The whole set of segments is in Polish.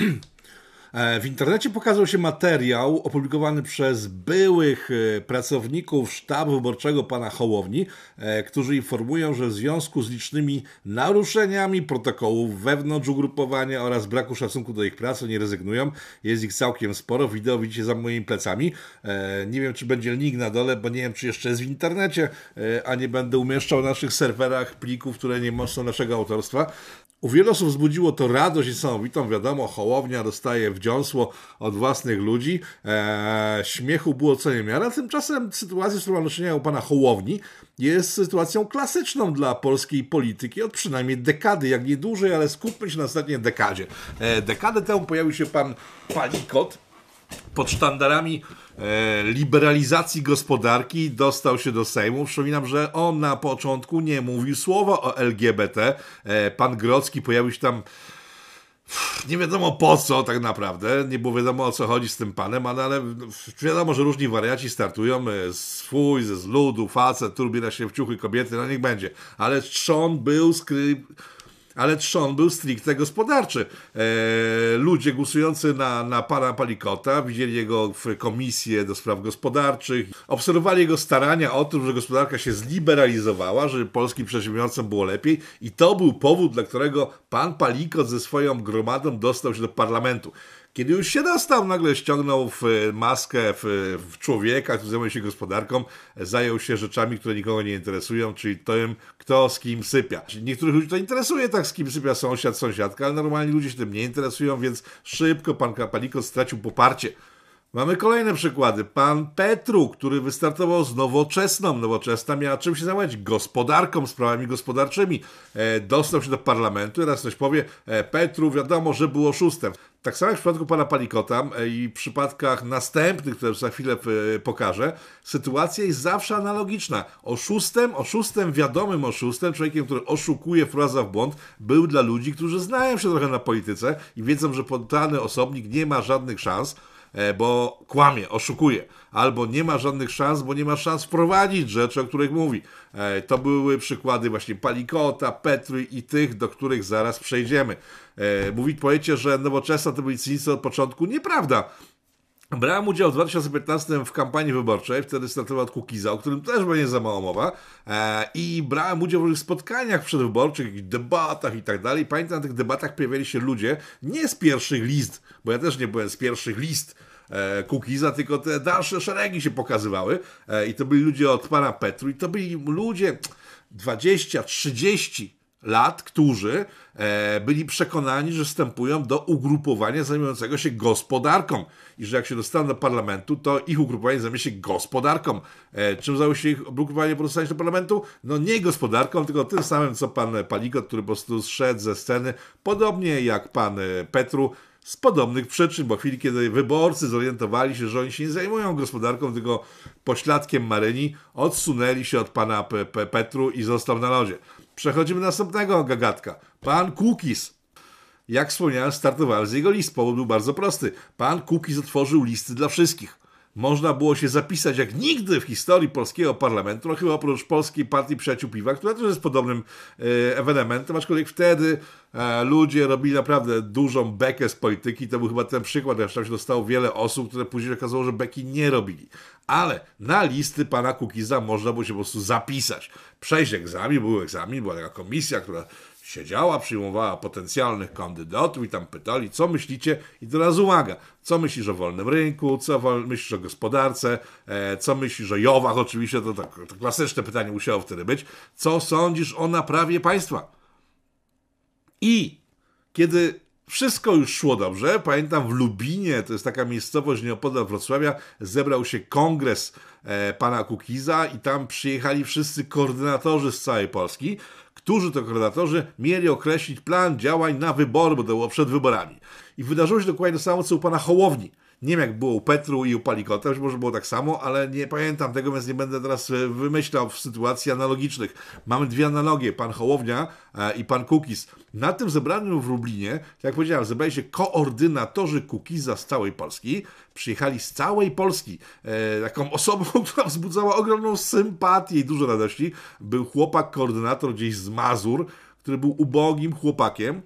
E, w internecie pokazał się materiał opublikowany przez byłych e, pracowników sztabu wyborczego pana Hołowni, e, którzy informują, że w związku z licznymi naruszeniami protokołów wewnątrz ugrupowania oraz braku szacunku do ich pracy nie rezygnują. Jest ich całkiem sporo. Wideo widzicie za moimi plecami. Nie wiem, czy będzie link na dole, bo nie wiem, czy jeszcze jest w internecie, a nie będę umieszczał na naszych serwerach plików, które nie są naszego autorstwa. U wielu osób wzbudziło to radość niesamowitą. Wiadomo, Hołownia dostaje wdziąsło od własnych ludzi. Eee, śmiechu było co niemiara. Tymczasem sytuacja, z którą mamy u pana Hołowni, jest sytuacją klasyczną dla polskiej polityki od przynajmniej dekady, jak nie dłużej, ale skupmy się na ostatniej dekadzie. Eee, dekadę temu pojawił się pan Palikot, pod sztandarami e, liberalizacji gospodarki dostał się do Sejmu. Przypominam, że on na początku nie mówił słowa o LGBT. E, pan Grocki pojawił się tam nie wiadomo po co tak naprawdę, nie było wiadomo o co chodzi z tym panem, ale, ale wiadomo, że różni wariaci startują, e, swój, ze z ludu, facet, tu ubiera się w ciuchy kobiety, no niech będzie. Ale trzon był skry ale trzon był stricte gospodarczy. E, ludzie głosujący na, na pana Palikota widzieli jego w komisję do spraw gospodarczych, obserwowali jego starania o to, że gospodarka się zliberalizowała, że polskim przedsiębiorcom było lepiej i to był powód, dla którego pan Palikot ze swoją gromadą dostał się do parlamentu. Kiedy już się dostał, nagle ściągnął w maskę w, w człowieka, który zajmuje się gospodarką, zajął się rzeczami, które nikogo nie interesują, czyli tym, kto z kim sypia. Niektórych ludzi to interesuje tak, z kim sypia sąsiad, sąsiadka, ale normalni ludzie się tym nie interesują, więc szybko pan Kapalikot stracił poparcie. Mamy kolejne przykłady. Pan Petru, który wystartował z nowoczesną. Nowoczesna miała czym się zajmować? Gospodarką, sprawami gospodarczymi. E, dostał się do parlamentu. Teraz ktoś powie, e, Petru wiadomo, że był oszustem. Tak samo jak w przypadku pana Palikota e, i w przypadkach następnych, które za chwilę e, pokażę, sytuacja jest zawsze analogiczna. Oszustem, oszustem, wiadomym oszustem, człowiekiem, który oszukuje, wprowadza w błąd, był dla ludzi, którzy znają się trochę na polityce i wiedzą, że dany osobnik nie ma żadnych szans, bo kłamie, oszukuje, albo nie ma żadnych szans, bo nie ma szans wprowadzić rzeczy, o których mówi. E, to były przykłady właśnie Palikota, Petry i tych, do których zaraz przejdziemy. E, mówić powiecie, że nowoczesna to byli cynicy od początku. Nieprawda. Brałem udział w 2015 w kampanii wyborczej, wtedy startował od Kukiza, o którym też będzie za mało mowa, e, i brałem udział w różnych spotkaniach przedwyborczych, debatach i tak dalej. Pamiętam, na tych debatach pojawiali się ludzie nie z pierwszych list, bo ja też nie byłem z pierwszych list e, Kukiza, tylko te dalsze szeregi się pokazywały e, i to byli ludzie od pana Petru i to byli ludzie 20, 30 lat, którzy e, byli przekonani, że wstępują do ugrupowania zajmującego się gospodarką i że jak się dostaną do parlamentu, to ich ugrupowanie zajmie się gospodarką. E, czym zajęło się ich ugrupowanie po dostaniu do parlamentu? No nie gospodarką, tylko tym samym, co pan Palikot, który po prostu zszedł ze sceny, podobnie jak pan Petru, z podobnych przyczyn, bo w chwili, kiedy wyborcy zorientowali się, że oni się nie zajmują gospodarką, tylko pośladkiem Maryni, odsunęli się od pana P P Petru i został na lodzie. Przechodzimy do następnego gagatka. Pan Kukis. Jak wspomniałem, startowałem z jego list. Powód był bardzo prosty. Pan Kukis otworzył listy dla wszystkich można było się zapisać jak nigdy w historii polskiego parlamentu, no chyba oprócz Polskiej Partii Przyjaciół Piwa, która też jest podobnym e, ewenementem, aczkolwiek wtedy e, ludzie robili naprawdę dużą bekę z polityki. To był chyba ten przykład, że tam się dostało wiele osób, które później okazało, że beki nie robili. Ale na listy pana Kukiza można było się po prostu zapisać. Przejść egzamin, był egzamin, była taka komisja, która siedziała, przyjmowała potencjalnych kandydatów i tam pytali, co myślicie? I teraz uwaga, co myślisz o wolnym rynku, co myślisz o gospodarce, e, co myślisz o Jowach, oczywiście to, tak, to klasyczne pytanie musiało wtedy być, co sądzisz o naprawie państwa? I kiedy wszystko już szło dobrze. Pamiętam w Lubinie, to jest taka miejscowość nieopodal Wrocławia, zebrał się kongres e, pana Kukiza i tam przyjechali wszyscy koordynatorzy z całej Polski którzy to koordynatorzy mieli określić plan działań na wybory, bo to było przed wyborami. I wydarzyło się dokładnie to samo, co u pana Hołowni. Nie wiem, jak było u Petru i u Palikota, być może było tak samo, ale nie pamiętam tego, więc nie będę teraz e, wymyślał w sytuacji analogicznych. Mamy dwie analogie, pan Hołownia e, i pan Kukis. Na tym zebraniu w Lublinie, jak powiedziałem, zebrali się koordynatorzy Kukiza z całej Polski, przyjechali z całej Polski. E, taką osobą, która wzbudzała ogromną sympatię i dużo radości, był chłopak, koordynator gdzieś z Mazur, który był ubogim chłopakiem,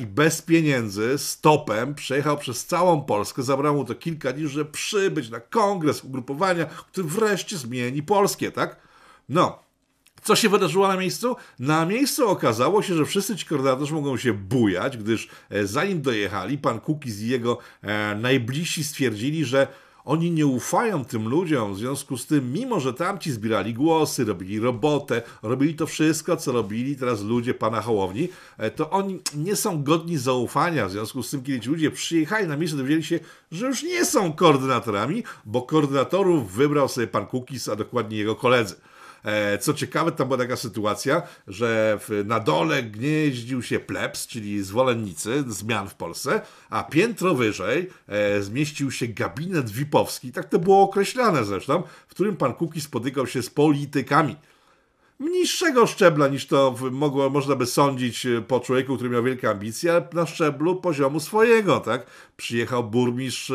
i bez pieniędzy, stopem, przejechał przez całą Polskę. Zabrało mu to kilka dni, żeby przybyć na kongres ugrupowania, który wreszcie zmieni Polskie, tak? No, co się wydarzyło na miejscu? Na miejscu okazało się, że wszyscy ci koordynatorzy mogą się bujać, gdyż e, zanim dojechali, pan Kukiz i jego e, najbliżsi stwierdzili, że oni nie ufają tym ludziom, w związku z tym, mimo że tamci zbierali głosy, robili robotę, robili to wszystko, co robili teraz ludzie pana Hołowni, e, to oni nie są godni zaufania. W związku z tym, kiedy ci ludzie przyjechali na miejsce, dowiedzieli się, że już nie są koordynatorami, bo koordynatorów wybrał sobie pan Kukiz, a dokładnie jego koledzy. E, co ciekawe, tam była taka sytuacja, że na dole gnieździł się plebs, czyli zwolennicy zmian w Polsce, a piętro wyżej e, zmieścił się gabinet VIP-owski, tak to było określane zresztą, w którym pan Kuki spotykał się z politykami niższego szczebla niż to mogło, można by sądzić e, po człowieku, który miał wielkie ambicje, ale na szczeblu poziomu swojego, tak? Przyjechał burmistrz e,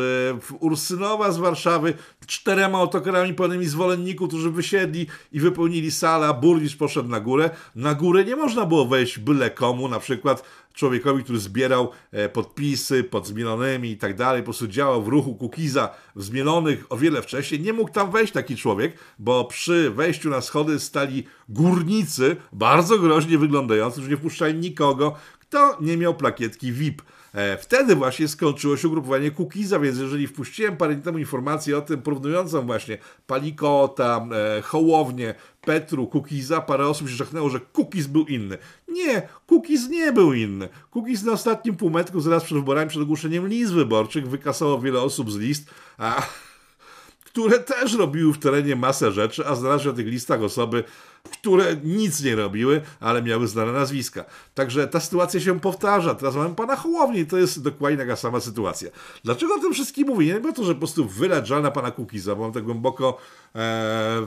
Ursynowa z Warszawy czterema autokarami pełnymi zwolenników, którzy wysiedli i wypełnili salę, a burmistrz poszedł na górę. Na górę nie można było wejść byle komu, na przykład człowiekowi, który zbierał e, podpisy pod zmienionymi i tak dalej, po prostu działał w ruchu Kukiza w zmienionych o wiele wcześniej. Nie mógł tam wejść taki człowiek, bo przy wejściu na schody stali górnicy, bardzo groźnie wyglądający, którzy nie wpuszczali nikogo, kto nie miał plakietki VIP. E, wtedy właśnie skończyło się ugrupowanie Kukiza, więc jeżeli wpuściłem parę dni temu informację o tym, porównującą właśnie Palikota, e, Hołownię, Petru, Kukiza, parę osób się żachnęło, że Kukiz był inny. Nie, Kukiz nie był inny. Kukiz na ostatnim półmetku, zaraz przed wyborami, przed ogłoszeniem list wyborczych, wykasało wiele osób z list, a które też robiły w terenie masę rzeczy, a znalazły na tych listach osoby, które nic nie robiły, ale miały znane nazwiska. Także ta sytuacja się powtarza. Teraz mamy pana Hołowni i to jest dokładnie taka sama sytuacja. Dlaczego o tym wszystkim mówię? Nie bo to, że po prostu wylać żal na pana Kukiza, bo mam tak głęboko e,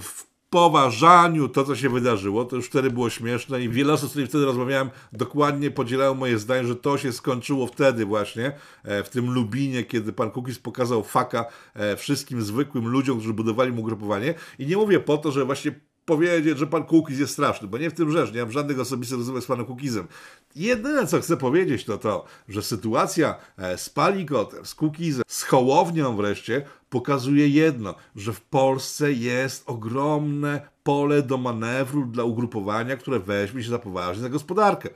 w poważaniu to, co się wydarzyło. To już wtedy było śmieszne i wiele osób, z którymi wtedy rozmawiałem, dokładnie podzielało moje zdanie, że to się skończyło wtedy właśnie, e, w tym Lubinie, kiedy pan Kukiz pokazał faka e, wszystkim zwykłym ludziom, którzy budowali mu grupowanie. I nie mówię po to, że właśnie powiedzieć, że pan Kukiz jest straszny, bo nie w tym rzecz, nie mam żadnych osobistych rozmów z panem Kukizem. Jedyne, co chcę powiedzieć, to to, że sytuacja e, z Palikotem, z Kukizem, z Hołownią wreszcie pokazuje jedno, że w Polsce jest ogromne pole do manewru dla ugrupowania, które weźmie się za poważnie za gospodarkę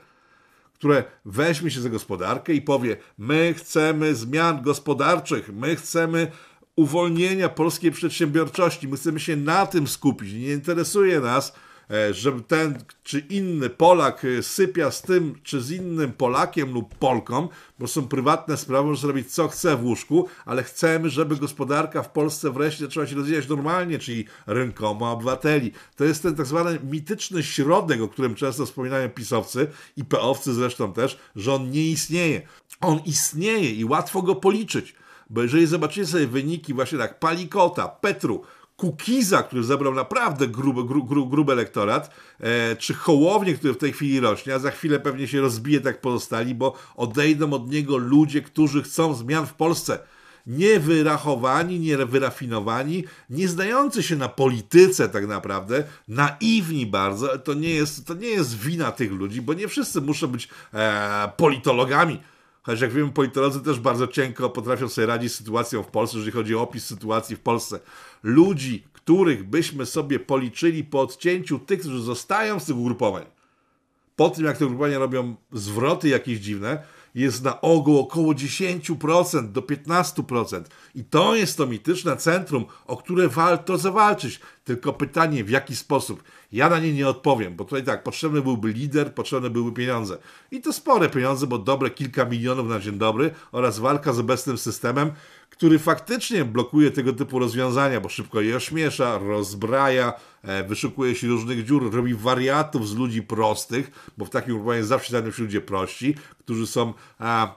które weźmie się za gospodarkę i powie: My chcemy zmian gospodarczych, my chcemy uwolnienia polskiej przedsiębiorczości. My chcemy się na tym skupić. Nie interesuje nas, e, żeby ten czy inny Polak e, sypia z tym czy z innym Polakiem lub Polką, bo są prywatne sprawy, może zrobić co chce w łóżku, ale chcemy, żeby gospodarka w Polsce wreszcie zaczęła się rozwijać normalnie, czyli rynkowo obywateli. To jest ten tak zwany mityczny środek, o którym często wspominają pisowcy i peowcy zresztą też, że on nie istnieje. On istnieje i łatwo go policzyć. Bo jeżeli zobaczycie sobie wyniki właśnie tak Palikota, Petru, Kukiza, który zebrał naprawdę gruby, gru, gru, gruby elektorat, e, czy Hołownię, który w tej chwili rośnie, a za chwilę pewnie się rozbije tak pozostali, bo odejdą od niego ludzie, którzy chcą zmian w Polsce. Niewyrachowani, niewyrafinowani, nie zdający się na polityce tak naprawdę, naiwni bardzo. To nie jest, to nie jest wina tych ludzi, bo nie wszyscy muszą być e, politologami Chociaż jak wiemy, politolodzy też bardzo cienko potrafią sobie radzić z sytuacją w Polsce, jeżeli chodzi o opis sytuacji w Polsce. Ludzi, których byśmy sobie policzyli po odcięciu tych, którzy zostają z tych ugrupowań, po tym jak te ugrupowania robią zwroty jakieś dziwne, jest na ogół około 10% do 15%. I to jest to mityczne centrum, o które warto zawalczyć. Tylko pytanie, w jaki sposób? Ja na nie nie odpowiem, bo tutaj tak, potrzebny byłby lider, potrzebne byłyby pieniądze. I to spore pieniądze, bo dobre kilka milionów na dzień dobry oraz walka z obecnym systemem, który faktycznie blokuje tego typu rozwiązania, bo szybko je ośmiesza, rozbraja, e, wyszukuje się różnych dziur, robi wariatów z ludzi prostych, bo w takim ugrupowaniu zawsze znajdą się ludzie prości, którzy są a,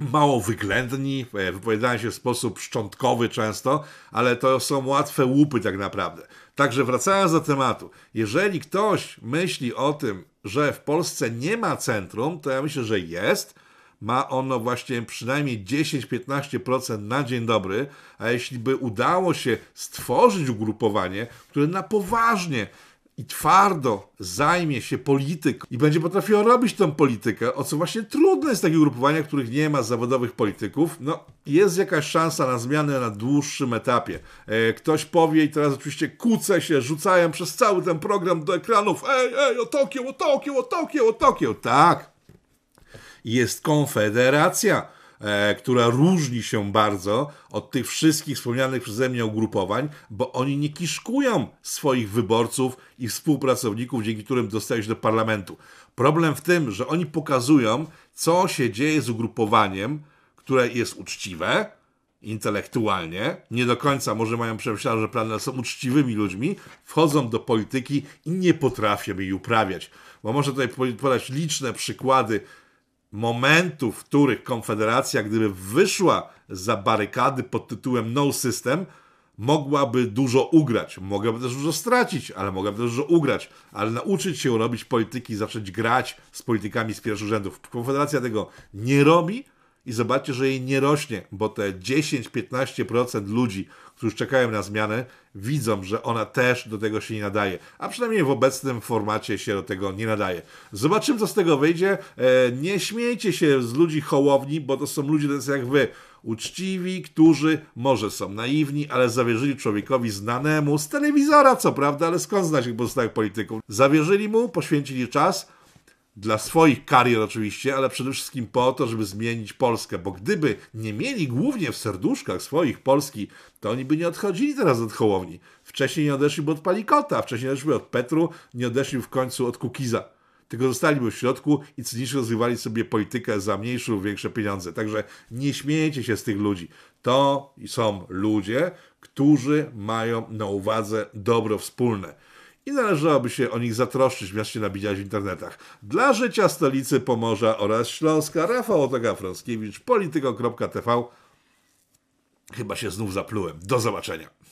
mało wyględni, e, wypowiadają się w sposób szczątkowy często, ale to są łatwe łupy tak naprawdę. Także wracając do tematu, jeżeli ktoś myśli o tym, że w Polsce nie ma centrum, to ja myślę, że jest, ma ono właśnie przynajmniej 10-15% na dzień dobry, a jeśli by udało się stworzyć ugrupowanie, które na poważnie i twardo zajmie się polityką i będzie potrafił robić tą politykę, o co właśnie trudne jest takie ugrupowania, których nie ma zawodowych polityków, no jest jakaś szansa na zmianę na dłuższym etapie. E, ktoś powie i teraz oczywiście kłócę się, rzucają przez cały ten program do ekranów, ej, ej, o Tokio, o Tokio, o Tokio, o Tokio. Tak, jest konfederacja E, która różni się bardzo od tych wszystkich wspomnianych przeze mnie ugrupowań, bo oni nie kiszkują swoich wyborców i współpracowników, dzięki którym dostają się do parlamentu. Problem w tym, że oni pokazują, co się dzieje z ugrupowaniem, które jest uczciwe, intelektualnie, nie do końca może mają przemyślane, że plany są uczciwymi ludźmi, wchodzą do polityki i nie potrafią jej uprawiać. Bo może tutaj podać liczne przykłady momentów, w których Konfederacja, gdyby wyszła za barykady pod tytułem No System, mogłaby dużo ugrać. Mogłaby też dużo stracić, ale mogłaby też dużo ugrać. Ale nauczyć się robić polityki, zacząć grać z politykami z pierwszych rzędów. Konfederacja tego nie robi i zobaczcie, że jej nie rośnie, bo te 10-15% ludzi, którzy czekają na zmianę, widzą, że ona też do tego się nie nadaje. A przynajmniej w obecnym formacie się do tego nie nadaje. Zobaczymy, co z tego wyjdzie. E, nie śmiejcie się z ludzi hołowni, bo to są ludzie tacy jak wy. Uczciwi, którzy może są naiwni, ale zawierzyli człowiekowi znanemu z telewizora, co prawda, ale skąd znać ich pozostałych polityków? Zawierzyli mu, poświęcili czas, dla swoich karier oczywiście, ale przede wszystkim po to, żeby zmienić Polskę, bo gdyby nie mieli głównie w serduszkach swoich Polski, to oni by nie odchodzili teraz od Hołowni. Wcześniej nie odeszliby od Palikota, wcześniej nie odeszliby od Petru, nie odeszli w końcu od Kukiza. Tylko zostaliby w środku i cynicznie rozgrywali sobie politykę za mniejsze lub większe pieniądze. Także nie śmiejcie się z tych ludzi. To są ludzie, którzy mają na uwadze dobro wspólne i należałoby się o nich zatroszczyć, zamiast się nabijać w internetach. Dla życia stolicy Pomorza oraz Śląska, Rafał Otoga-Frąckiewicz, polityko.tv. Chyba się znów zaplułem. Do zobaczenia.